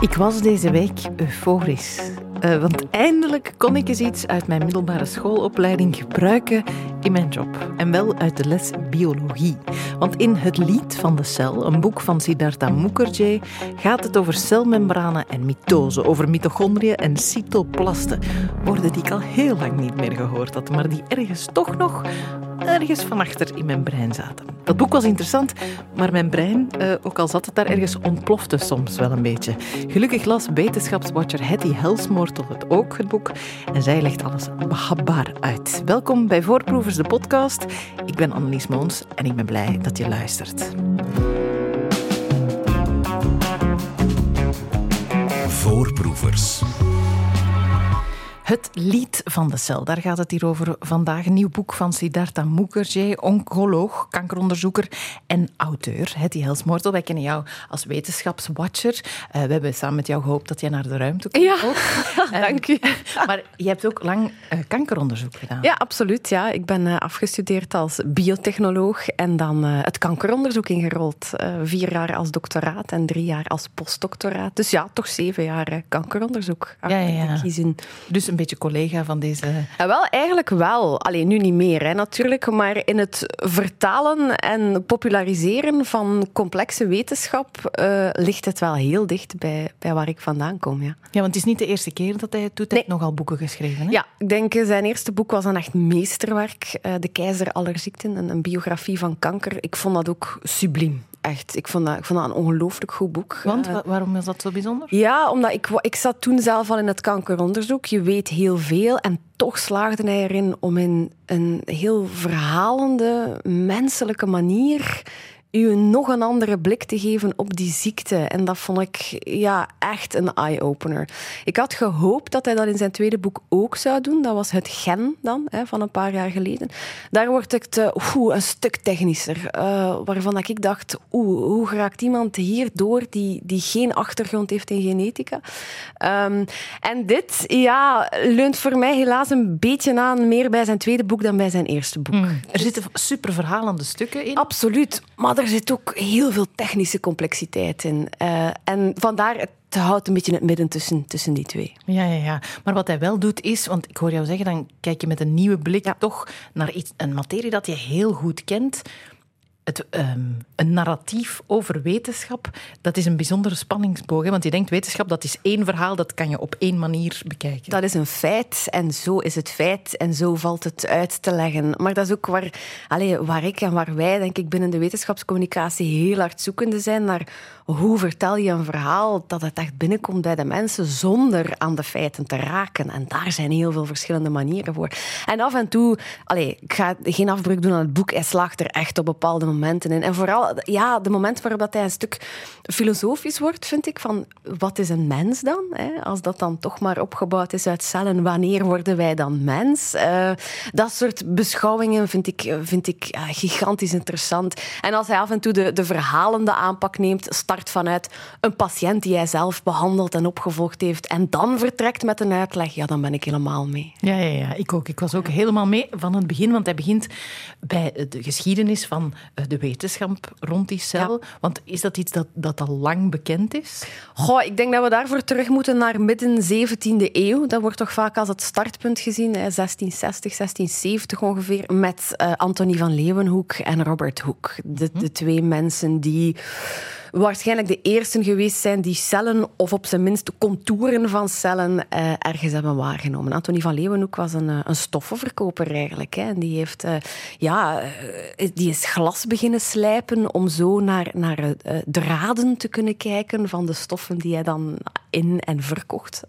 Ik was deze week euforisch. Uh, want eindelijk kon ik eens iets uit mijn middelbare schoolopleiding gebruiken in mijn job. En wel uit de les biologie. Want in Het Lied van de Cel, een boek van Siddhartha Mukherjee, gaat het over celmembranen en mitose, over mitochondriën en cytoplasten. Woorden die ik al heel lang niet meer gehoord had, maar die ergens toch nog ergens van achter in mijn brein zaten. Dat boek was interessant, maar mijn brein, eh, ook al zat het daar ergens, ontplofte soms wel een beetje. Gelukkig las wetenschapswatcher Hetty Helsmoortel het ook, het boek, en zij legt alles behapbaar uit. Welkom bij Voorproevers, de podcast. Ik ben Annelies Moons en ik ben blij dat je luistert. Voorproevers. Het lied van de cel, daar gaat het hier over vandaag. Een nieuw boek van Siddhartha Mukherjee, oncoloog, kankeronderzoeker en auteur. Hetty Helsmoortel, wij kennen jou als wetenschapswatcher. Uh, we hebben samen met jou gehoopt dat jij naar de ruimte komt. Ja, dank je. maar je hebt ook lang uh, kankeronderzoek gedaan. Ja, absoluut. Ja. Ik ben afgestudeerd als biotechnoloog en dan het kankeronderzoek ingerold. vier jaar als doctoraat en drie jaar als postdoctoraat. Dus ja, toch zeven jaar kankeronderzoek. Ja, ja, ja. Dus een beetje collega van deze... Ja, wel, eigenlijk wel. Alleen nu niet meer hè, natuurlijk, maar in het vertalen en populariseren van complexe wetenschap uh, ligt het wel heel dicht bij, bij waar ik vandaan kom. Ja. ja, want het is niet de eerste keer dat hij het doet. Hij heeft nogal boeken geschreven. Hè? Ja, ik denk eh, zijn eerste boek was een echt meesterwerk. Uh, de Keizer aller ziekten, een, een biografie van kanker. Ik vond dat ook subliem echt. Ik vond dat, ik vond dat een ongelooflijk goed boek. Want waarom is dat zo bijzonder? Ja, omdat ik, ik zat toen zelf al in het kankeronderzoek. Je weet heel veel en toch slaagde hij erin om in een heel verhalende, menselijke manier u nog een andere blik te geven op die ziekte. En dat vond ik ja, echt een eye-opener. Ik had gehoopt dat hij dat in zijn tweede boek ook zou doen. Dat was het gen dan, hè, van een paar jaar geleden. Daar wordt het uh, een stuk technischer. Uh, waarvan ik dacht, oeh, hoe raakt iemand hier door die, die geen achtergrond heeft in genetica? Um, en dit ja, leunt voor mij helaas een beetje aan meer bij zijn tweede boek dan bij zijn eerste boek. Mm. Er zitten super verhalende stukken in. Absoluut. Maar er zit ook heel veel technische complexiteit in. Uh, en vandaar, het houdt een beetje het midden tussen, tussen die twee. Ja, ja, ja. Maar wat hij wel doet is, want ik hoor jou zeggen, dan kijk je met een nieuwe blik ja. toch naar iets, een materie dat je heel goed kent het, um, een narratief over wetenschap, dat is een bijzondere spanningsboog. Hè? Want je denkt, wetenschap, dat is één verhaal, dat kan je op één manier bekijken. Dat is een feit en zo is het feit en zo valt het uit te leggen. Maar dat is ook waar, allez, waar ik en waar wij, denk ik, binnen de wetenschapscommunicatie heel hard zoekende zijn naar hoe vertel je een verhaal dat het echt binnenkomt bij de mensen zonder aan de feiten te raken. En daar zijn heel veel verschillende manieren voor. En af en toe, allez, ik ga geen afbreuk doen aan het boek, hij slaagt er echt op bepaalde momenten. En vooral ja, de momenten waarop hij een stuk filosofisch wordt, vind ik, van wat is een mens dan? Hè? Als dat dan toch maar opgebouwd is uit cellen, wanneer worden wij dan mens? Uh, dat soort beschouwingen vind ik, vind ik gigantisch interessant. En als hij af en toe de, de verhalende aanpak neemt, start vanuit een patiënt die hij zelf behandeld en opgevolgd heeft en dan vertrekt met een uitleg, ja, dan ben ik helemaal mee. Ja, ja, ja ik ook. Ik was ook helemaal mee van het begin, want hij begint bij de geschiedenis van eh, de wetenschap rond die cel. Want is dat iets dat, dat al lang bekend is? Goh, ik denk dat we daarvoor terug moeten naar midden 17e eeuw. Dat wordt toch vaak als het startpunt gezien, 1660, 1670 ongeveer, met uh, Antonie van Leeuwenhoek en Robert Hooke. De, de twee mensen die waarschijnlijk de eerste geweest zijn die cellen, of op zijn minst contouren van cellen, eh, ergens hebben waargenomen. Antonie van Leeuwenhoek was een, eh, een stoffenverkoper eigenlijk. Hè. En die, heeft, uh, ja, die is glas beginnen slijpen om zo naar, naar draden te kunnen kijken van de stoffen die hij dan in en verkocht.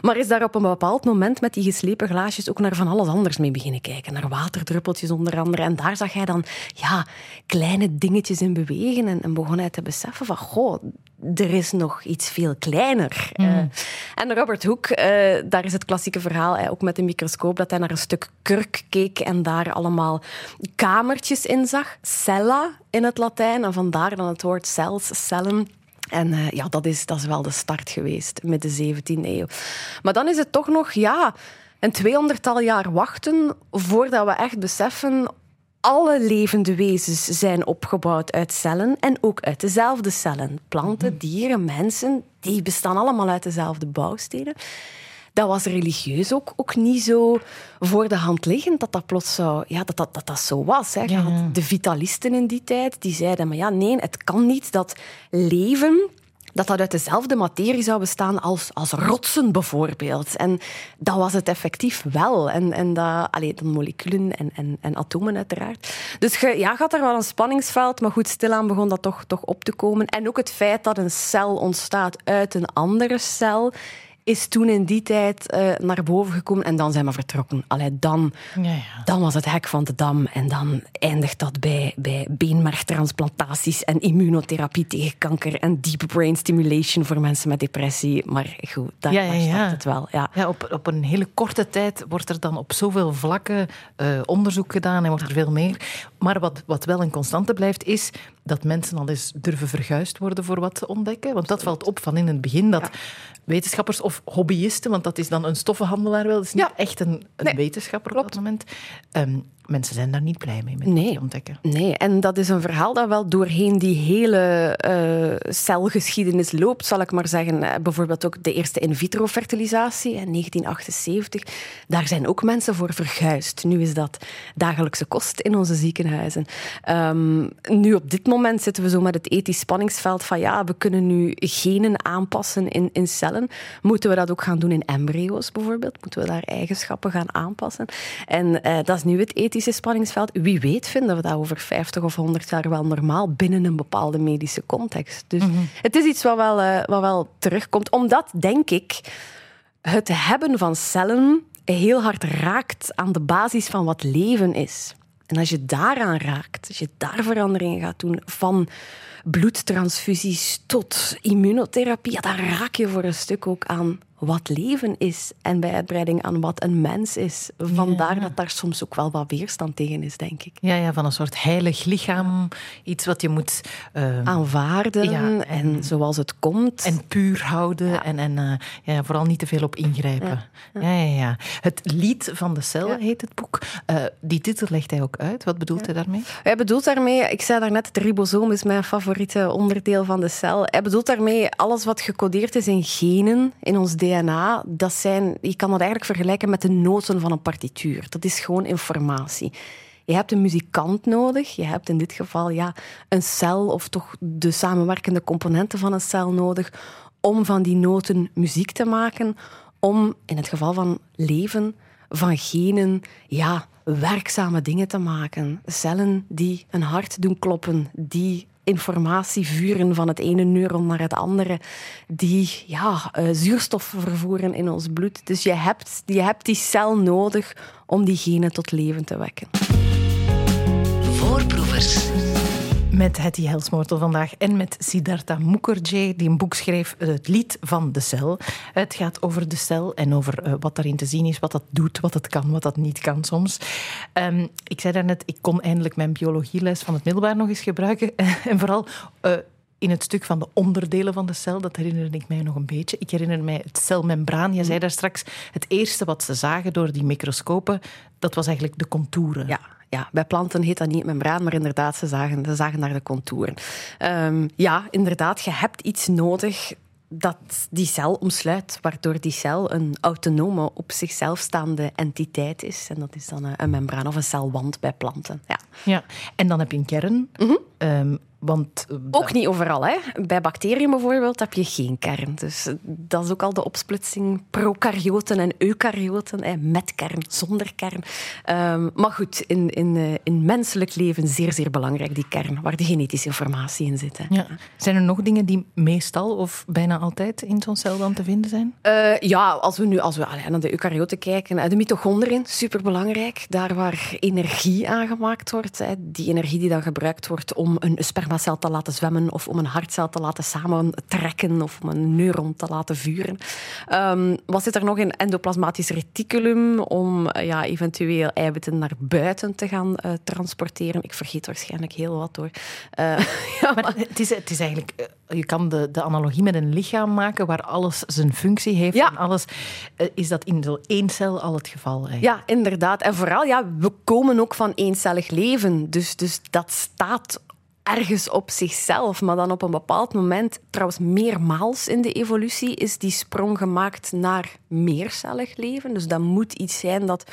maar is daar op een bepaald moment met die geslepen glaasjes ook naar van alles anders mee beginnen kijken. Naar waterdruppeltjes onder andere. En daar zag hij dan ja, kleine dingetjes in bewegen en, en begon hij te beseffen van, goh, er is nog iets veel kleiner. Mm. Uh, en Robert Hooke, uh, daar is het klassieke verhaal, uh, ook met een microscoop, dat hij naar een stuk kurk keek en daar allemaal kamertjes in zag. Cella in het Latijn, en vandaar dan het woord cells, cellen. En uh, ja, dat is, dat is wel de start geweest, met de 17e eeuw. Maar dan is het toch nog, ja, een tweehonderdtal jaar wachten voordat we echt beseffen alle levende wezens zijn opgebouwd uit cellen en ook uit dezelfde cellen. Planten, dieren, mensen, die bestaan allemaal uit dezelfde bouwstenen. Dat was religieus ook, ook niet zo voor de hand liggend dat dat plots zo, ja, dat, dat, dat, dat zo was. Hè. De vitalisten in die tijd, die zeiden, maar ja, nee, het kan niet dat leven dat dat uit dezelfde materie zou bestaan als, als rotsen bijvoorbeeld. En dat was het effectief wel. En, en dat, allee, de moleculen en, en, en atomen uiteraard. Dus je, ja, gaat er wel een spanningsveld, maar goed, stilaan begon dat toch, toch op te komen. En ook het feit dat een cel ontstaat uit een andere cel is toen in die tijd uh, naar boven gekomen en dan zijn we vertrokken. Allee, dan, ja, ja. dan was het hek van de dam en dan eindigt dat bij, bij beenmergtransplantaties en immunotherapie tegen kanker en deep brain stimulation voor mensen met depressie. Maar goed, daar, ja, ja, het wel. Ja. Ja, op, op een hele korte tijd wordt er dan op zoveel vlakken uh, onderzoek gedaan en wordt er veel meer. Maar wat, wat wel een constante blijft, is dat mensen al eens durven verguisd worden voor wat te ontdekken. Want dat valt op van in het begin dat wetenschappers of hobbyisten, want dat is dan een stoffenhandelaar wel, dat is niet echt een, een wetenschapper op dat moment. Um, mensen zijn daar niet blij mee met nee. ontdekken. Nee, en dat is een verhaal dat wel doorheen die hele uh, celgeschiedenis loopt, zal ik maar zeggen. Eh, bijvoorbeeld ook de eerste in-vitro-fertilisatie in 1978. Daar zijn ook mensen voor verguisd. Nu is dat dagelijkse kost in onze ziekenhuizen. Um, nu op dit moment zitten we zo met het ethisch spanningsveld van ja, we kunnen nu genen aanpassen in, in cellen. Moeten we dat ook gaan doen in embryo's bijvoorbeeld? Moeten we daar eigenschappen gaan aanpassen? En uh, dat is nu het ethisch spanningsveld. Wie weet vinden we dat over 50 of 100 jaar wel normaal binnen een bepaalde medische context. Dus mhm. het is iets wat wel, uh, wat wel terugkomt. Omdat, denk ik, het hebben van cellen heel hard raakt aan de basis van wat leven is. En als je daaraan raakt, als je daar veranderingen gaat doen van bloedtransfusies tot immunotherapie, ja, dan raak je voor een stuk ook aan wat leven is en bij uitbreiding aan wat een mens is. Vandaar dat daar soms ook wel wat weerstand tegen is, denk ik. Ja, ja van een soort heilig lichaam. Iets wat je moet... Uh, Aanvaarden en, en, zoals het komt. En puur houden en, en uh, ja, vooral niet te veel op ingrijpen. Ja, ja, ja. Het lied van de cel heet het boek. Uh, die titel legt hij ook uit. Wat bedoelt hij daarmee? Hij bedoelt daarmee... Ik zei daarnet, het ribosoom is mijn favoriete onderdeel van de cel. Hij bedoelt daarmee alles wat gecodeerd is in genen, in ons DNA DNA, dat zijn, je kan dat eigenlijk vergelijken met de noten van een partituur. Dat is gewoon informatie. Je hebt een muzikant nodig. Je hebt in dit geval ja, een cel of toch de samenwerkende componenten van een cel nodig om van die noten muziek te maken. Om in het geval van leven, van genen, ja, werkzame dingen te maken. Cellen die een hart doen kloppen, die informatie vuren van het ene neuron naar het andere, die ja, uh, zuurstof vervoeren in ons bloed. Dus je hebt, je hebt die cel nodig om die genen tot leven te wekken. Voorproevers met Hetty Helsmoortel vandaag en met Siddhartha Mukherjee, die een boek schreef, Het lied van de cel. Het gaat over de cel en over uh, wat daarin te zien is, wat dat doet, wat het kan, wat dat niet kan soms. Um, ik zei daarnet, ik kon eindelijk mijn biologieles van het middelbaar nog eens gebruiken. en vooral... Uh, in het stuk van de onderdelen van de cel, dat herinner ik mij nog een beetje. Ik herinner mij het celmembraan. Je zei daar straks, het eerste wat ze zagen door die microscopen, dat was eigenlijk de contouren. Ja, ja, bij planten heet dat niet membraan, maar inderdaad, ze zagen, ze zagen naar de contouren. Um, ja, inderdaad, je hebt iets nodig dat die cel omsluit, waardoor die cel een autonome, op zichzelf staande entiteit is. En dat is dan een membraan of een celwand bij planten. Ja, ja. en dan heb je een kern. Mm -hmm. Want, eh, ook niet overal. Hè. Bij bacteriën bijvoorbeeld heb je geen kern. Dus eh, dat is ook al de opsplitsing prokaryoten en eukaryoten. Hè, met kern, zonder kern. Um, maar goed, in, in, uh, in menselijk leven zeer, zeer belangrijk, die kern, waar de genetische informatie in zit. Hè. Ja. Zijn er nog dingen die meestal of bijna altijd in zo'n cel dan te vinden zijn? Uh, ja, als we nu als we allee, naar de eukaryoten kijken, de mitochondriën, superbelangrijk. Daar waar energie aangemaakt wordt. Hè, die energie die dan gebruikt wordt om een sperma spermacel te laten zwemmen of om een hartcel te laten samentrekken of om een neuron te laten vuren. Um, wat zit er nog in? Endoplasmatisch reticulum om uh, ja, eventueel eiwitten naar buiten te gaan uh, transporteren. Ik vergeet waarschijnlijk heel wat hoor. Uh, ja, maar het is, het is eigenlijk je kan de, de analogie met een lichaam maken waar alles zijn functie heeft. Ja. En alles, eh, is dat in zo één cel al het geval? eigenlijk? Ja, inderdaad. En vooral, ja, we komen ook van eencellig leven. Dus, dus dat staat ergens op zichzelf. Maar dan op een bepaald moment, trouwens meermaals in de evolutie, is die sprong gemaakt naar meercellig leven. Dus dat moet iets zijn dat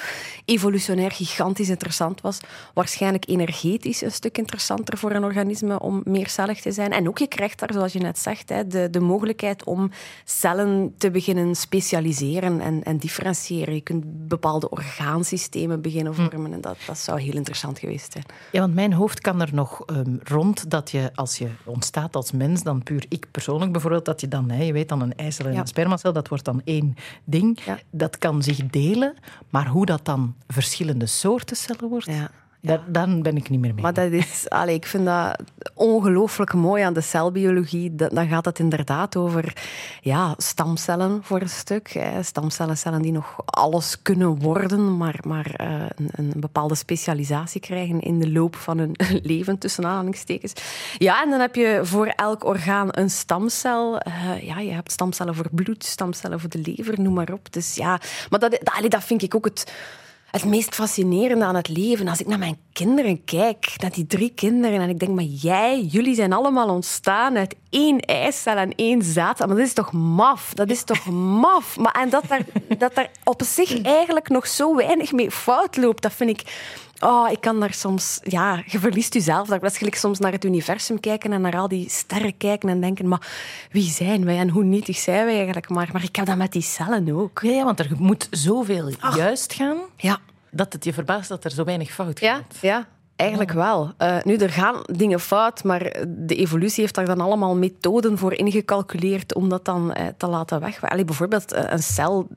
evolutionair gigantisch interessant was. Waarschijnlijk energetisch een stuk interessanter voor een organisme om meercellig te zijn. En ook je krijgt daar, zoals je net zegt, de, de mogelijkheid om cellen te beginnen specialiseren en, en differentiëren. Je kunt bepaalde orgaansystemen beginnen vormen. En dat, dat zou heel interessant geweest zijn. Ja, want mijn hoofd kan er nog ehm, rond dat je, als je ontstaat als mens, dan puur ik persoonlijk bijvoorbeeld, dat je dan, hè, je weet dan een eicel en Ja. een spermacel, dat wordt dan één ding. Ja. Dat kan zich delen, maar hoe dat dan verschillende soorten cellen wordt, Ja. Daar, dan ben ik niet meer mee. Maar dat is, allee, ik vind dat ongelooflijk mooi aan de celbiologie. Dan gaat het inderdaad over ja, stamcellen voor een stuk. Hè. Stamcellen, cellen die nog alles kunnen worden, maar, maar eh, een, een bepaalde specialisatie krijgen in de loop van hun leven, tussen aanhalingstekens. Ja, en dan heb je voor elk orgaan een stamcel. Eh, ja, je hebt stamcellen voor bloed, stamcellen voor de lever, noem maar op. Dus ja, maar dat, dat, allee, dat vind ik ook het het meest fascinerende aan het leven, als ik naar mijn kinderen kijk, naar die drie kinderen, en ik denk, maar jij, jullie zijn allemaal ontstaan uit één eicel en één zaad. Maar dat is toch maf? Dat is toch maf? Maar, en dat daar, dat daar op zich eigenlijk nog zo weinig mee fout loopt, dat vind ik... Oh, ik kan daar soms... Ja, je verliest jezelf. Dat is gelijk soms naar het universum kijken en naar al die sterren kijken en denken, maar wie zijn wij en hoe nietig zijn wij eigenlijk? Maar, maar ik heb dat met die cellen ook. Ja, ja, want er moet zoveel juist gaan, Ja. dat het je verbaast dat er zo weinig fout Ja, gaat. ja. Eigenlijk wel. Eh, nu, er gaan dingen fout, maar de evolutie heeft daar dan allemaal methoden voor ingecalculeerd om dat dan eh, te laten weg. Allee, bijvoorbeeld eh, een cel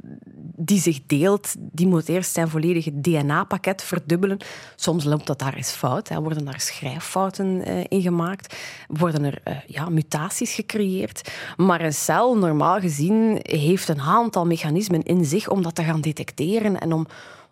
die zich deelt, die moet eerst zijn volledige DNA-pakket verdubbelen. Soms loopt dat daar eens fout. Hè. Worden daar schrijffouten in gemaakt. Worden er ja, mutaties gecreëerd. Maar een cel, normaal gezien, heeft een aantal mechanismen in zich om dat te gaan detecteren en om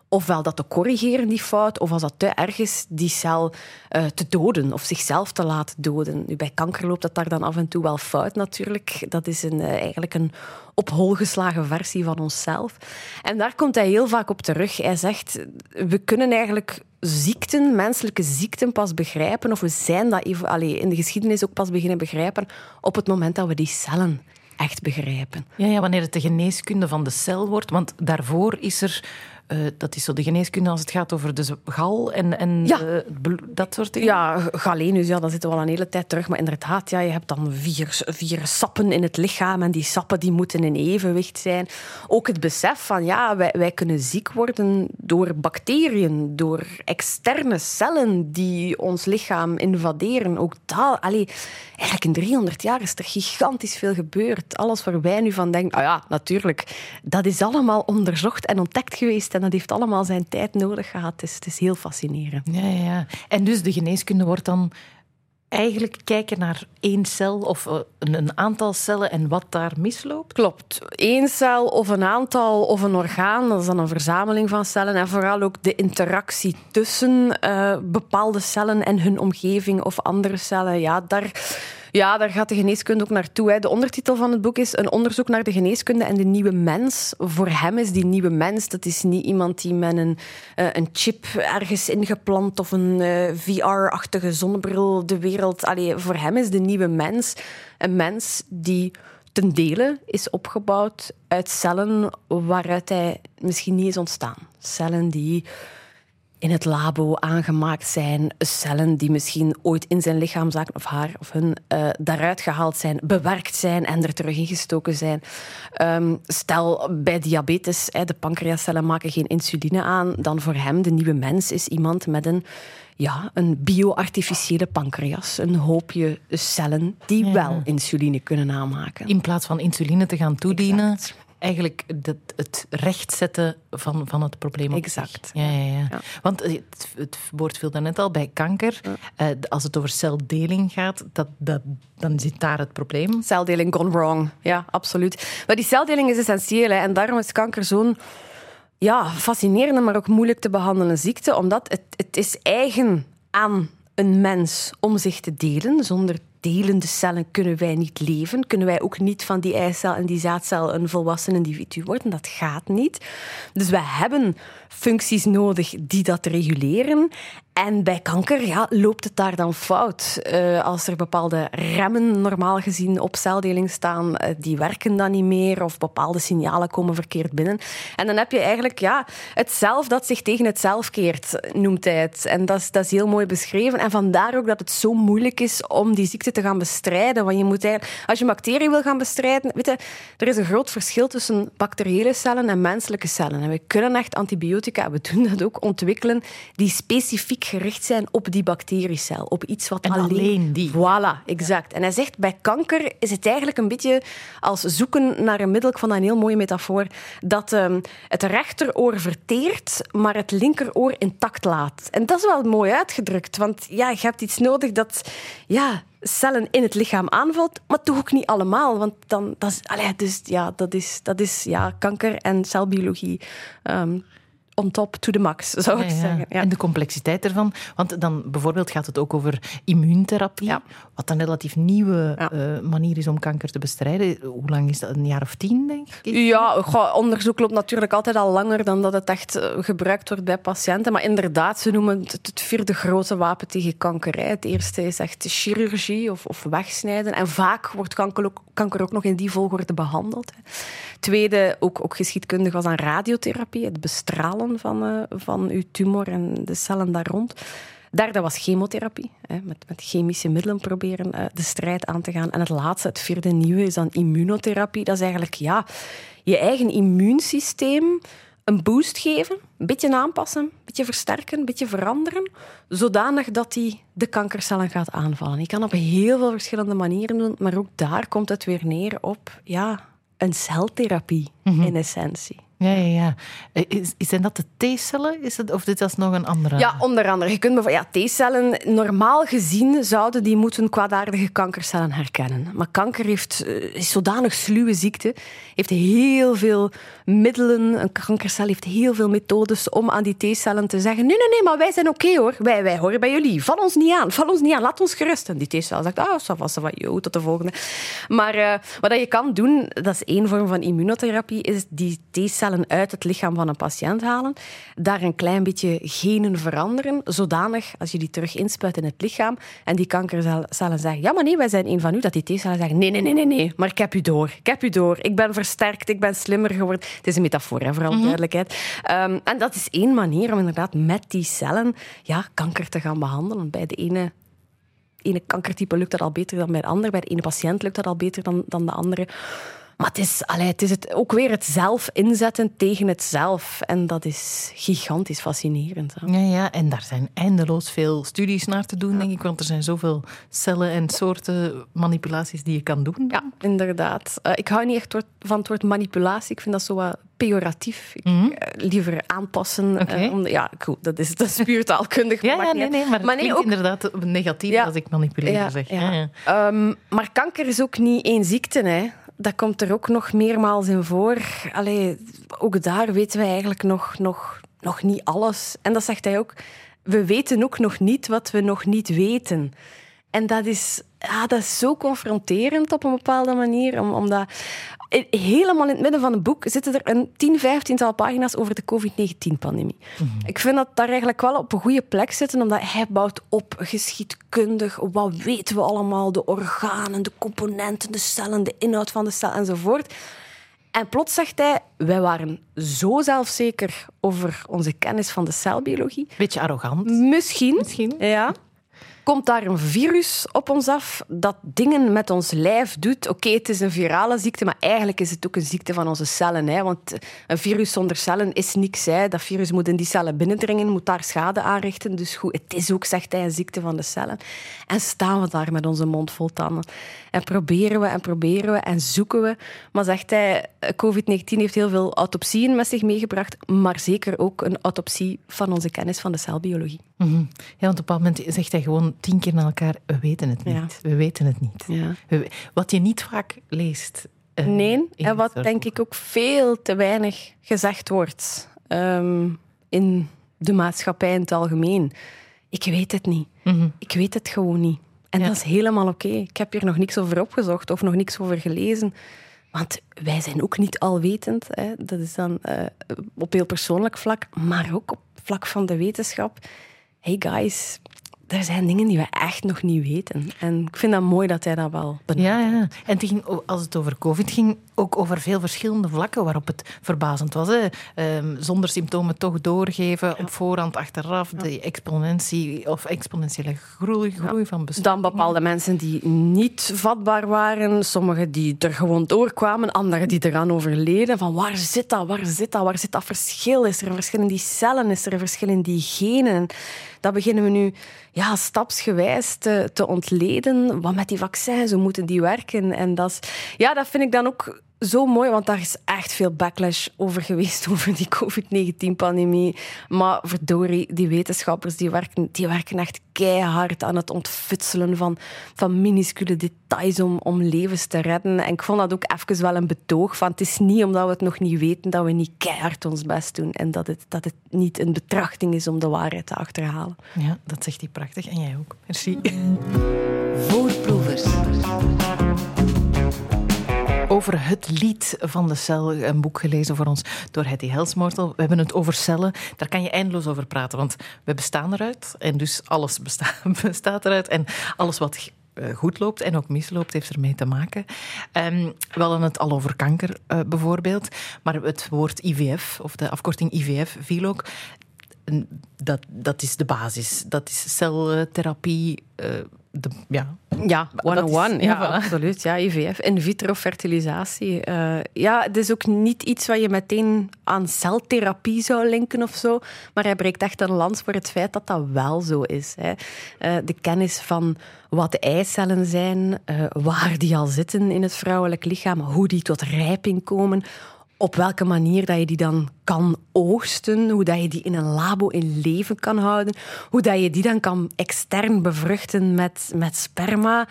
ofwel dat te corrigeren, die fout, of als dat te erg is, die cel eh, te doden of zichzelf te laten doden. Nu, bij kanker loopt dat daar dan af en toe wel fout natuurlijk. Dat is een, eh, eigenlijk een op hol geslagen versie van onszelf. En daar komt hij heel vaak op terug. Hij zegt, we kunnen eigenlijk ziekten, menselijke ziekten pas begrijpen, of we zijn dat in de geschiedenis ook pas beginnen begrijpen, op het moment dat we die cellen echt begrijpen. Ja, ja, wanneer het de geneeskunde van de cel wordt. Want daarvoor is er, eh, dat is zo de geneeskunde als het gaat over de gal en, en Ja. eh, dat soort dingen. Ja, galenus, ja, dat zitten we al een hele tijd terug. Maar inderdaad, ja, je hebt dan vier, vier sappen in het lichaam en die sappen die moeten in evenwicht zijn. Ook het besef van, ja, wij, wij kunnen ziek worden door bacteriën, door externe cellen die ons lichaam invaderen. Ook dat, allee, eigenlijk in 300 jaar is er gigantisch veel gebeurd. Alles waar wij nu van denken, ah ja, natuurlijk, dat is allemaal onderzocht en ontdekt geweest en dat heeft allemaal zijn tijd nodig gehad. Het is, het is heel fascinerend. Ja, ja. En dus de geneeskunde wordt dan eigenlijk kijken naar één cel of eh, een, een aantal cellen en wat daar misloopt. Klopt. Eén cel of een aantal of een orgaan, dat is dan een verzameling van cellen. En vooral ook de interactie tussen eh, bepaalde cellen en hun omgeving of andere cellen. Ja, daar, ja, daar gaat de geneeskunde ook naartoe. Hè. De ondertitel van het boek is Een onderzoek naar de geneeskunde en de nieuwe mens. Voor hem is die nieuwe mens, dat is niet iemand die met een, eh, een chip ergens ingeplant of een eh, VR-achtige zonnebril de wereld... Allee, voor hem is de nieuwe mens een mens die ten dele is opgebouwd uit cellen waaruit hij misschien niet is ontstaan. Cellen die in het labo aangemaakt zijn, cellen die misschien ooit in zijn lichaam zaten, of haar of hun, eh, daaruit gehaald zijn, bewerkt zijn en er terug ingestoken zijn. Ehm, stel bij diabetes, hè, de pancreascellen maken geen insuline aan, dan voor hem, de nieuwe mens, is iemand met een, ja, een bio-artificiële pancreas, een hoopje cellen die Ja. wel insuline kunnen aanmaken. In plaats van insuline te gaan toedienen, Exact. Eigenlijk dat, het rechtzetten van, van het probleem. op. Exact. Ja, ja, ja. Ja. Want het, het woord viel daarnet al bij kanker. eh, als het over celdeling gaat, dat, dat, dan zit daar het probleem. Celdeling gone wrong. Ja, absoluut. Maar die celdeling is essentieel. Hè, en daarom is kanker zo'n ja, fascinerende, maar ook moeilijk te behandelen ziekte. Omdat het, het is eigen aan een mens om zich te delen zonder delende cellen kunnen wij niet leven. Kunnen wij ook niet van die eicel en die zaadcel een volwassen individu worden. Dat gaat niet. Dus we hebben functies nodig die dat reguleren. En bij kanker ja, loopt het daar dan fout. Uh, als er bepaalde remmen normaal gezien op celdeling staan, uh, die werken dan niet meer of bepaalde signalen komen verkeerd binnen. En dan heb je eigenlijk ja, het zelf dat zich tegen het zelf keert, noemt hij het. En dat is, dat is heel mooi beschreven. En vandaar ook dat het zo moeilijk is om die ziekte te gaan bestrijden. Want je moet eigenlijk, als je bacteriën wil gaan bestrijden, weet je, er is een groot verschil tussen bacteriële cellen en menselijke cellen. En we kunnen echt antibiotica, we doen dat ook, ontwikkelen die specifiek gericht zijn op die bacteriecel, op iets wat en alleen... alleen die. Voilà, exact. En hij zegt, bij kanker is het eigenlijk een beetje als zoeken naar een middel, ik vond dat een heel mooie metafoor, dat um, het rechteroor verteert, maar het linkeroor intact laat. En dat is wel mooi uitgedrukt, want ja, je hebt iets nodig dat ja, cellen in het lichaam aanvalt, maar toch ook niet allemaal. Want dan, dat is, allee, dus, ja, dat is, dat is ja, kanker en celbiologie. Um, on top to the max, zou ik zeggen. Ja. En de complexiteit ervan. Want dan bijvoorbeeld gaat het ook over immuuntherapie, wat een relatief nieuwe uh, manier is om kanker te bestrijden. Hoe lang is dat? Een jaar of tien, denk ik? Ja, onderzoek loopt natuurlijk altijd al langer dan dat het echt eh, gebruikt wordt bij patiënten. Maar inderdaad, ze noemen het het vierde grote wapen tegen kanker. Het eerste is echt chirurgie of, of wegsnijden. En vaak wordt kanker ook, kanker ook nog in die volgorde behandeld. Tweede, ook, ook geschiedkundig, was aan radiotherapie, het bestralen van, uh, van uw tumor en de cellen daar rond. Derde was chemotherapie, hè, met, met chemische middelen proberen uh, de strijd aan te gaan. En het laatste, het vierde nieuwe, is dan immunotherapie. Dat is eigenlijk ja, je eigen immuunsysteem een boost geven, een beetje aanpassen, een beetje versterken, een beetje veranderen, zodanig dat die de kankercellen gaat aanvallen. Je kan op heel veel verschillende manieren doen, maar ook daar komt het weer neer op ja, een celtherapie mm-hmm. in essentie. Ja, ja, ja. Eh, is, zijn dat de T-cellen? Is of dit is nog een andere? Ja, onder andere. Je kunt ja, T-cellen, normaal gezien zouden die moeten kwaadaardige kankercellen herkennen. Maar kanker heeft, eh, is zodanig sluwe ziekte, heeft heel veel middelen. Een kankercel heeft heel veel methodes om aan die T-cellen te zeggen: nee, nee, nee, maar wij zijn oké hoor. Wij, wij horen bij jullie. Val ons niet aan. Val ons niet aan. Laat ons gerust. En die T-cel zegt: ah, ça yo, tot de volgende. Maar uh, wat je kan doen, dat is één vorm van immunotherapie, is die T-cellen uit het lichaam van een patiënt halen, daar een klein beetje genen veranderen, zodanig als je die terug inspuit in het lichaam en die kankercellen zeggen, ja maar nee, wij zijn een van u, dat die T-cellen zeggen, nee, nee, nee, nee, nee, maar ik heb u door, ik heb u door, ik ben versterkt, ik ben slimmer geworden. Het is een metafoor, hè, vooral mm duidelijkheid. Um, en dat is één manier om inderdaad met die cellen ja, kanker te gaan behandelen. Bij de ene ene kankertype lukt dat al beter dan bij de andere. Bij de ene patiënt lukt dat al beter dan, dan de andere. Maar het is, allee, het is het, ook weer het zelf inzetten tegen het zelf. En dat is gigantisch fascinerend. Hè? Ja, ja, en daar zijn eindeloos veel studies naar te doen, denk ik. Want er zijn zoveel cellen en soorten manipulaties die je kan doen. Ja, inderdaad. Uh, ik hou niet echt van het woord manipulatie. Ik vind dat zo wat pejoratief. Ik, mm -hmm. liever aanpassen. Okay. Uh, om, ja, goed, dat is, dat is puur taalkundig. ja, ja, nee, nee, maar, maar nee, ook, inderdaad negatief ja, als ik manipuleer zeg. Ja. Ja, um, maar kanker is ook niet één ziekte. Hè dat komt er ook nog meermaals in voor. Allee, ook daar weten we eigenlijk nog, nog, nog niet alles. En dat zegt hij ook. We weten ook nog niet wat we nog niet weten. En dat is, ja, dat is zo confronterend op een bepaalde manier. Om, omdat helemaal in het midden van het boek zitten er een 10, 15 pagina's over de COVID-19-pandemie. Mhm. Ik vind dat daar eigenlijk wel op een goede plek zitten, omdat hij bouwt op geschiedkundig. Wat weten we allemaal? De organen, de componenten, de cellen, de inhoud van de cel enzovoort. En plots zegt hij, wij waren zo zelfzeker over onze kennis van de celbiologie. Beetje arrogant. Misschien. Misschien. Ja komt daar een virus op ons af dat dingen met ons lijf doet. Oké, het is een virale ziekte, maar eigenlijk is het ook een ziekte van onze cellen. Hè? Want een virus zonder cellen is niks. Hè? Dat virus moet in die cellen binnendringen, moet daar schade aanrichten. Dus goed, het is ook, zegt hij, een ziekte van de cellen. En staan we daar met onze mond vol tanden. En proberen we en proberen we en zoeken we. Maar zegt hij, COVID-19 heeft heel veel autopsieën met zich meegebracht, maar zeker ook een autopsie van onze kennis van de celbiologie. Mm -hmm. Ja, want op een moment zegt hij gewoon tien keer naar elkaar, we weten het niet. We weten het niet. Ja. Wat je niet vaak leest. Uh, nee, en wat denk ik ook veel te weinig gezegd wordt um, in de maatschappij in het algemeen. Ik weet het niet. Mm -hmm. Ik weet het gewoon niet. En Ja. dat is helemaal oké. Ik heb hier nog niks over opgezocht of nog niks over gelezen. Want wij zijn ook niet alwetend. Hè. Dat is dan eh, op heel persoonlijk vlak, maar ook op vlak van de wetenschap. Hey guys, er zijn dingen die we echt nog niet weten. En ik vind dat mooi dat hij dat wel benadrukt. Ja, ja. En ging, als het over COVID ging, ook over veel verschillende vlakken waarop het verbazend was. Hè. Ehm, zonder symptomen toch doorgeven, op voorhand, achteraf, de exponentie of exponentiële groei, groei van bestaan. Dan bepaalde mensen die niet vatbaar waren, sommigen die er gewoon doorkwamen, anderen die eraan overleden. Van waar zit dat? Waar zit dat? Waar zit dat verschil? Is er een verschil in die cellen? Is er een verschil in die genen? Dat beginnen we nu ja, stapsgewijs te, te ontleden. Wat met die vaccins, hoe moeten die werken? En dat, is, ja, dat vind ik dan ook zo mooi, want daar is echt veel backlash over geweest, over die COVID-19-pandemie. Maar verdorie, die wetenschappers die werken, die werken echt keihard aan het ontfutselen van, van minuscule details om, om levens te redden. En ik vond dat ook even wel een betoog van het is niet omdat we het nog niet weten dat we niet keihard ons best doen en dat het, dat het niet een betrachting is om de waarheid te achterhalen. Ja, dat zegt hij prachtig. En jij ook. Merci. Voorproevers. Over het lied van de cel, een boek gelezen voor ons door Hetty Helsmoortel. We hebben het over cellen. Daar kan je eindeloos over praten, want we bestaan eruit. En dus alles besta bestaat eruit. En alles wat eh, goed loopt en ook misloopt, heeft ermee te maken. Ehm, we hadden het al over kanker eh, bijvoorbeeld. Maar het woord IVF, of de afkorting IVF, viel ook. Dat, dat is de basis. Dat is celtherapie. eh, ja, Ja, Dat is- one-on-one. ja, Ja, voilà. absoluut. Ja, IVF. In vitro fertilisatie. Eh, ja, het is ook niet iets wat je meteen aan celtherapie zou linken of zo. Maar hij breekt echt een lans voor het feit dat dat wel zo is. Hè. Eh, de kennis van wat de eicellen zijn, eh, waar die al zitten in het vrouwelijk lichaam, hoe die tot rijping komen op welke manier dat je die dan kan oogsten, hoe dat je die in een labo in leven kan houden, hoe dat je die dan kan extern bevruchten met, met sperma,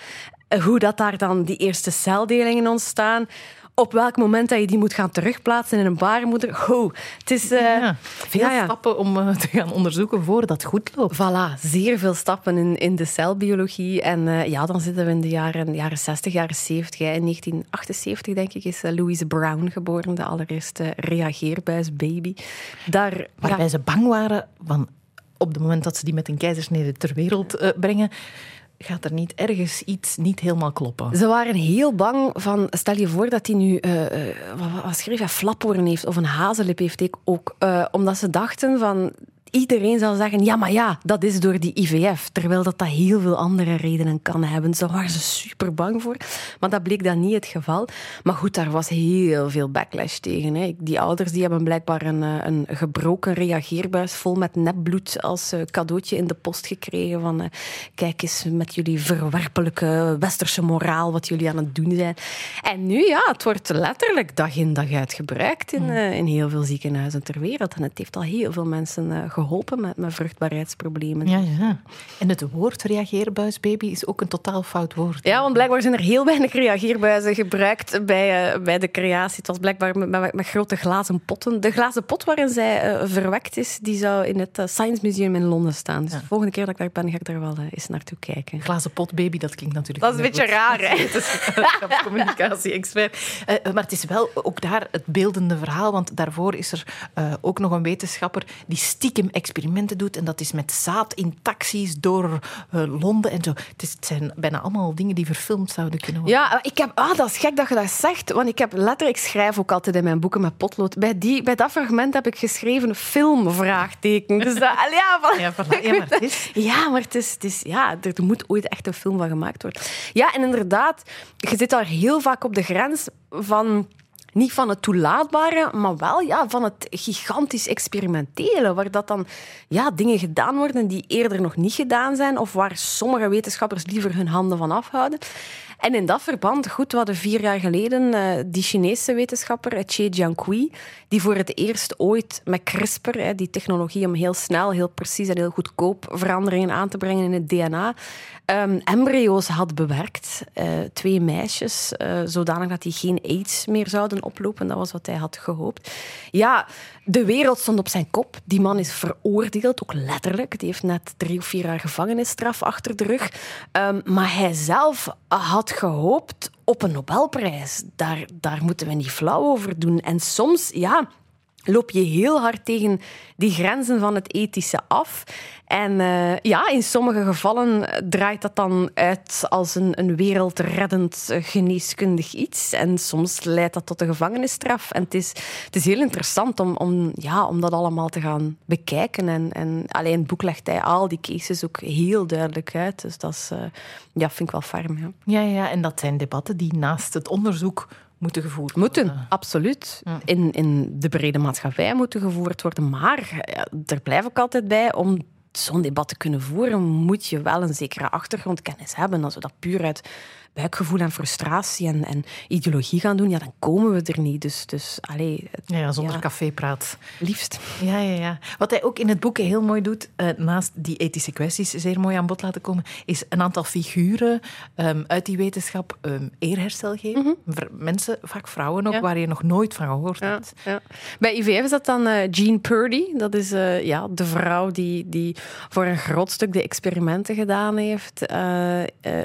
eh, hoe dat daar dan die eerste celdelingen ontstaan, op welk moment dat je die moet gaan terugplaatsen in een baarmoeder. Ho, het is... eh, ja. Veel ja, ja. stappen om eh, te gaan onderzoeken voordat het goed loopt. Voilà, zeer veel stappen in, in de celbiologie. En eh, ja, dan zitten we in de jaren, jaren 60, jaren 70. hè. In 1978, denk ik, is Louise Brown geboren, de allereerste reageerbuisbaby. Daar, Waarbij ze bang waren van op het moment dat ze die met een keizersnede ter wereld brengen, gaat er niet ergens iets niet helemaal kloppen. Ze waren heel bang van, stel je voor dat hij nu, eh, wat, schreef hij, heeft of een hazenlip heeft ook. eh, omdat ze dachten van, iedereen zal zeggen, ja maar ja, dat is door die IVF. Terwijl dat dat heel veel andere redenen kan hebben. Daar waren ze super bang voor. Maar dat bleek dan niet het geval. Maar goed, daar was heel veel backlash tegen. Hè. Die ouders die hebben blijkbaar een, eh, een gebroken reageerbuis vol met nepbloed als eh, cadeautje in de post gekregen van eh, kijk eens met jullie verwerpelijke westerse moraal wat jullie aan het doen zijn. En nu, ja, het wordt letterlijk dag in dag uit gebruikt in, eh, in heel veel ziekenhuizen ter wereld. En het heeft al heel veel mensen geholpen met, met vruchtbaarheidsproblemen. Ja, ja. En het woord reageerbuisbaby is ook een totaal fout woord. Ja, want blijkbaar zijn er heel weinig reageerbuizen gebruikt bij, eh, bij de creatie. Het was blijkbaar met, met, met grote glazen potten. De glazen pot waarin zij eh, verwekt is, die zou in het eh, Science Museum in Londen staan. Dus de volgende keer dat ik daar ben, ga ik daar wel eens naartoe kijken. Glazen potbaby, dat klinkt natuurlijk... Dat is een beetje goed. raar, hè? communicatie-expert. Maar het is wel ook daar het beeldende verhaal, want daarvoor is er ook nog een wetenschapper die stiekem experimenten doet. En dat is met zaad in taxis door eh, Londen en zo. Het, is, het zijn bijna allemaal dingen die verfilmd zouden kunnen worden. Ja, ik heb, ah, dat is gek dat je dat zegt. Want ik heb letterlijk, ik schrijf ook altijd in mijn boeken met potlood. Bij, die, bij dat fragment heb ik geschreven film, vraagteken. Dus dat, ja, van, Ja, voilà. Ja, maar het is- Ja, maar het is, het is, ja, er moet ooit echt een film van gemaakt worden. Ja, en inderdaad, je zit daar heel vaak op de grens van... Niet van het toelaatbare, maar wel ja, van het gigantisch experimentele. Waar dat dan ja, dingen gedaan worden die eerder nog niet gedaan zijn. Of waar sommige wetenschappers liever hun handen van afhouden. En in dat verband, goed, we hadden vier jaar geleden eh, die Chinese wetenschapper, Che Jiankui, die voor het eerst ooit met CRISPR, hè, die technologie om heel snel, heel precies en heel goedkoop veranderingen aan te brengen in het DNA, ehm, embryo's had bewerkt. Eh, twee meisjes, eh, zodanig dat die geen aids meer zouden oplopen. Dat was wat hij had gehoopt. Ja, de wereld stond op zijn kop. Die man is veroordeeld, ook letterlijk. Die heeft net drie of vier jaar gevangenisstraf achter de rug. Um, maar hij zelf had gehoopt op een Nobelprijs. Daar, daar moeten we niet flauw over doen. En soms, ja loop je heel hard tegen die grenzen van het ethische af. En uh, ja, in sommige gevallen draait dat dan uit als een, een wereldreddend uh, geneeskundig iets. En soms leidt dat tot een gevangenisstraf. En het is, het is heel interessant om, om, ja, om dat allemaal te gaan bekijken. En, en alleen het boek legt hij al die cases ook heel duidelijk uit. Dus dat is, uh, ja, vind ik wel ferm. Ja. ja, ja, en dat zijn debatten die naast het onderzoek moeten gevoerd worden. Moeten, absoluut. In, in de brede maatschappij moeten gevoerd worden. Maar ja, daar blijf ik altijd bij, om zo'n debat te kunnen voeren, moet je wel een zekere achtergrondkennis hebben. Als we dat puur uit buikgevoel en frustratie en, en, ideologie gaan doen, ja, dan komen we er niet. Dus, dus allee, ja, zonder ja. cafépraat. Liefst. Ja, ja, ja. Wat hij ook in het boek heel mooi doet, uh, naast die ethische kwesties zeer mooi aan bod laten komen, is een aantal figuren um, uit die wetenschap um, eerherstel geven. Mm -hmm. Mensen, vaak vrouwen ook, ja. waar je nog nooit van gehoord hebt. Bij IVF is dat dan uh, Jean Purdy. Dat is uh, ja, de vrouw die, die voor een groot stuk de experimenten gedaan heeft.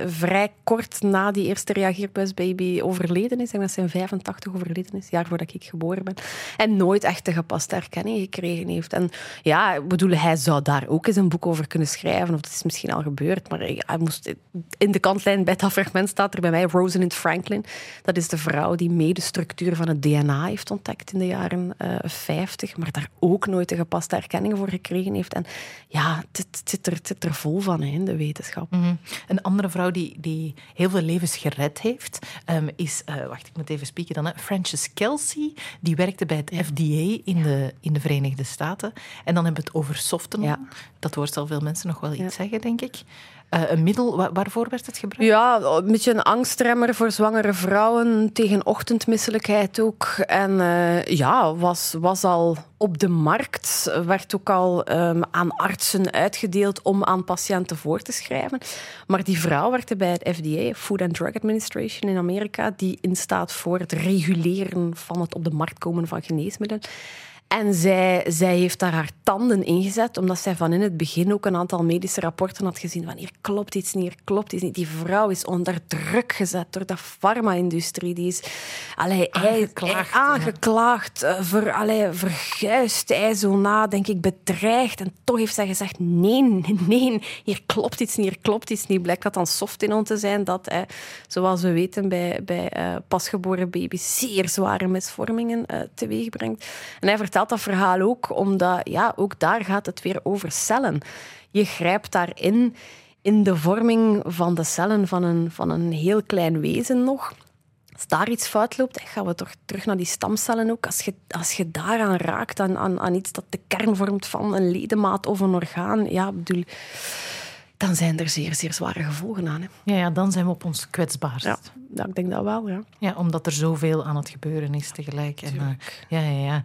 vrij kort na die eerste reageerbuisbaby overleden is. Denk dat zijn 85 overleden is, jaar voordat ik geboren ben. En nooit echt de gepaste erkenning gekregen heeft. En ja, ik bedoel, hij zou daar ook eens een boek over kunnen schrijven. Of dat is misschien al gebeurd. Maar hij moest, in de kantlijn bij dat fragment staat er bij mij Rosalind Franklin. Dat is de vrouw die mee de structuur van het DNA heeft ontdekt in de jaren uh, 50. Maar daar ook nooit de gepaste erkenning voor gekregen heeft. En ja, het, zit, er, vol van in de wetenschap. -hmm. Een andere vrouw die, die heel veel levens gered heeft, um, is, uh, wacht, ik moet even spieken dan, hè, Frances Kelsey. Die werkte bij het ja. FDA in, ja. de, in de Verenigde Staten. En dan hebben we het over softenon. Ja. Dat woord zal veel mensen nog wel iets zeggen, denk ik. Uh, een middel, waar, waarvoor werd het gebruikt? Ja, een beetje een angstremmer voor zwangere vrouwen, tegen ochtendmisselijkheid ook. En uh, ja, was, was al op de markt, werd ook al um, aan artsen uitgedeeld om aan patiënten voor te schrijven. Maar die vrouw werkte bij het FDA, Food and Drug Administration in Amerika, die instaat voor het reguleren van het op de markt komen van geneesmiddelen. En zij, zij heeft daar haar tanden ingezet, omdat zij van in het begin ook een aantal medische rapporten had gezien van hier klopt iets niet, hier klopt iets niet. Die vrouw is onder druk gezet door de farma-industrie. Die is allee, aangeklaagd, hij, aangeklaagd ja. ver, allee, verguisd. Hij zo na, denk ik, bedreigd. En toch heeft zij gezegd, nee, nee, hier klopt iets niet, hier klopt iets niet. Blijkt dat dan softinon te zijn, dat, zoals we weten, bij, bij uh, pasgeboren baby's zeer zware misvormingen uh, teweeg brengt. En hij vertelt dat verhaal ook, omdat ja, ook daar gaat het weer over cellen. Je grijpt daarin in de vorming van de cellen van een, van een heel klein wezen nog. Als daar iets fout loopt, gaan we toch terug naar die stamcellen ook. Als je, als je daaraan raakt, aan, aan, aan iets dat de kern vormt van een ledemaat of een orgaan, ja, bedoel, dan zijn er zeer, zeer zware gevolgen aan. Hè. Ja, ja, dan zijn we op ons kwetsbaarst. Ja, ja, ik denk dat wel, ja. Ja, omdat er zoveel aan het gebeuren is tegelijk. En, uh, ja, ja, ja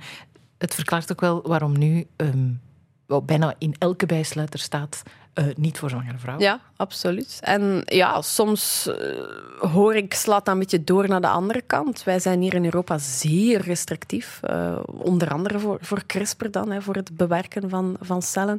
het verklaart ook wel waarom nu um, wel, bijna in elke bijsluiter staat uh, niet voor zwangere vrouwen. Ja, absoluut. En ja, soms uh, hoor ik, slaat dat een beetje door naar de andere kant. Wij zijn hier in Europa zeer restrictief. Uh, onder andere voor, voor CRISPR dan, hè, voor het bewerken van, van cellen.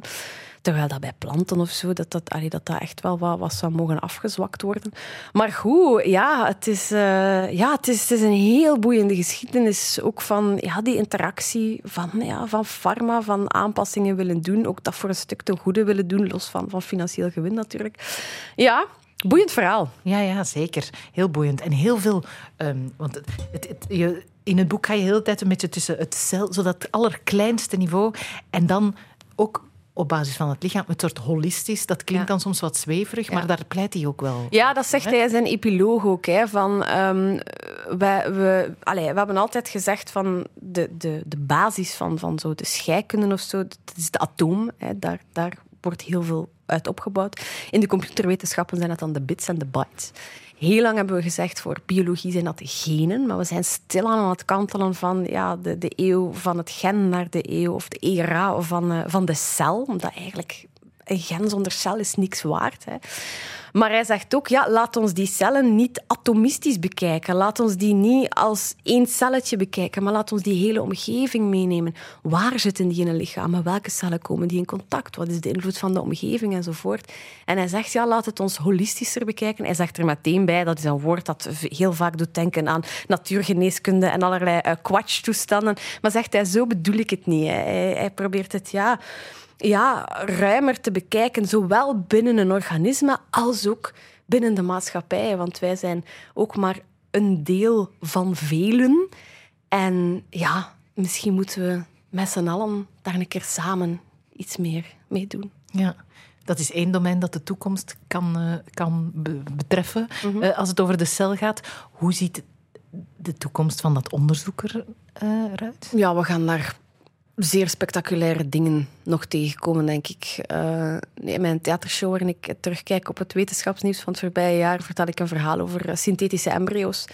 Terwijl dat bij planten of zo, dat dat, dat, dat echt wel wat, wat zou mogen afgezwakt worden. Maar goed, ja, het is, uh, ja, het is, het is een heel boeiende geschiedenis. Ook van ja, die interactie van, ja, van pharma, van aanpassingen willen doen. Ook dat voor een stuk ten goede willen doen, los van, van financieel gewin natuurlijk. Ja, Boeiend verhaal. Ja, ja, zeker. Heel boeiend. En heel veel... Um, want het, het, je, in het boek ga je de hele tijd een beetje tussen het cel, zo dat allerkleinste niveau, en dan ook op basis van het lichaam, het soort holistisch. Dat klinkt ja. dan soms wat zweverig, maar daar pleit hij ook wel. Ja, dat zegt hè? hij in zijn epiloog ook. Hè, van, um, wij, we, allez, we hebben altijd gezegd van de, de, de basis van, van zo de scheikunde of zo, dat is het atoom. Hè, daar, daar wordt heel veel uit opgebouwd. In de computerwetenschappen zijn dat dan de bits en de bytes. Heel lang hebben we gezegd voor biologie zijn dat de genen, maar we zijn stilaan aan het kantelen van ja, de, de eeuw van het gen naar de eeuw of de era van, uh, van de cel, omdat eigenlijk een gen zonder cel is niks waard. Hè. Maar hij zegt ook, ja, laat ons die cellen niet atomistisch bekijken. Laat ons die niet als één celletje bekijken, maar laat ons die hele omgeving meenemen. Waar zitten die in een lichaam? Met welke cellen komen die in contact? Wat is de invloed van de omgeving enzovoort? En hij zegt, ja, laat het ons holistischer bekijken. Hij zegt er meteen bij, dat is een woord dat heel vaak doet denken aan natuurgeneeskunde en allerlei uh. Maar zegt hij, zo bedoel ik het niet. Hij probeert het, ja ja, ruimer te bekijken, zowel binnen een organisme als ook binnen de maatschappij. Want wij zijn ook maar een deel van velen. En ja, misschien moeten we met z'n allen daar een keer samen iets meer mee doen. Ja. Dat is één domein dat de toekomst kan, uh, kan betreffen. Mm -hmm. uh, als het over de cel gaat, hoe ziet de toekomst van dat onderzoek eruit? Ja, we gaan daar zeer spectaculaire dingen nog tegenkomen, denk ik. Uh, in mijn theatershow, waarin ik terugkijk op het wetenschapsnieuws van het voorbije jaar, vertel ik een verhaal over eh, synthetische embryo's.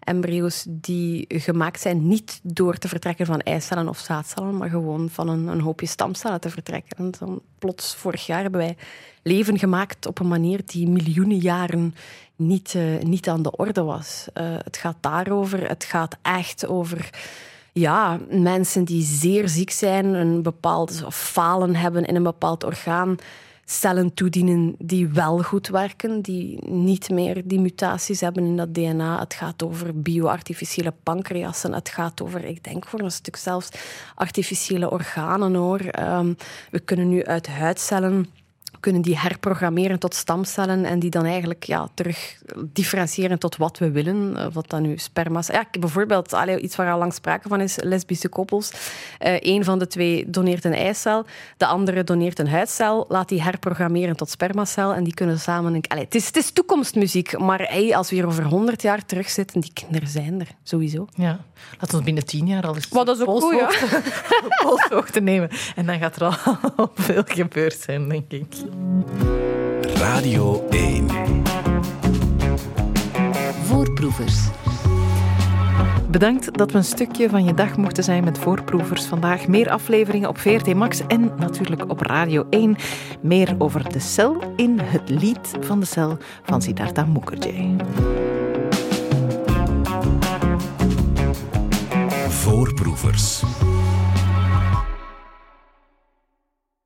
Embryo's die gemaakt zijn niet door te vertrekken van eicellen of zaadcellen, maar gewoon van een, een hoopje stamcellen te vertrekken. En dan plots, vorig jaar, hebben wij leven gemaakt op een manier die miljoenen jaren niet, uh, niet aan de orde was. Het gaat daarover, het gaat echt over ja, mensen die zeer ziek zijn, een bepaald falen hebben in een bepaald orgaan, cellen toedienen die wel goed werken, die niet meer die mutaties hebben in dat DNA. Het gaat over bioartificiële pancreassen. Het gaat over, ik denk voor een stuk zelfs, artificiële organen hoor. Um, we kunnen nu uit huidcellen kunnen die herprogrammeren tot stamcellen en die dan eigenlijk ja, terug differentiëren tot wat we willen. Eh, wat dan nu sperma's... Ja, bijvoorbeeld allee, iets waar al lang sprake van is, lesbische koppels. Uh, een van de twee doneert een eicel, de andere doneert een huidcel, laat die herprogrammeren tot spermacel en die kunnen samen... Allee, het, is, het is toekomstmuziek, maar hey, als we hier over honderd jaar terugzitten, die kinderen zijn er, sowieso. Ja, laten we binnen tien jaar al eens Wat, dat is ook polshoogte ja. nemen. En dan gaat er al veel gebeurd zijn, denk ik. Radio 1. Voorproevers. Bedankt dat we een stukje van je dag mochten zijn met voorproevers vandaag. Meer afleveringen op VRT Max en natuurlijk op Radio 1. Meer over de cel in het lied van de cel van Siddhartha Mukherjee. Voorproevers.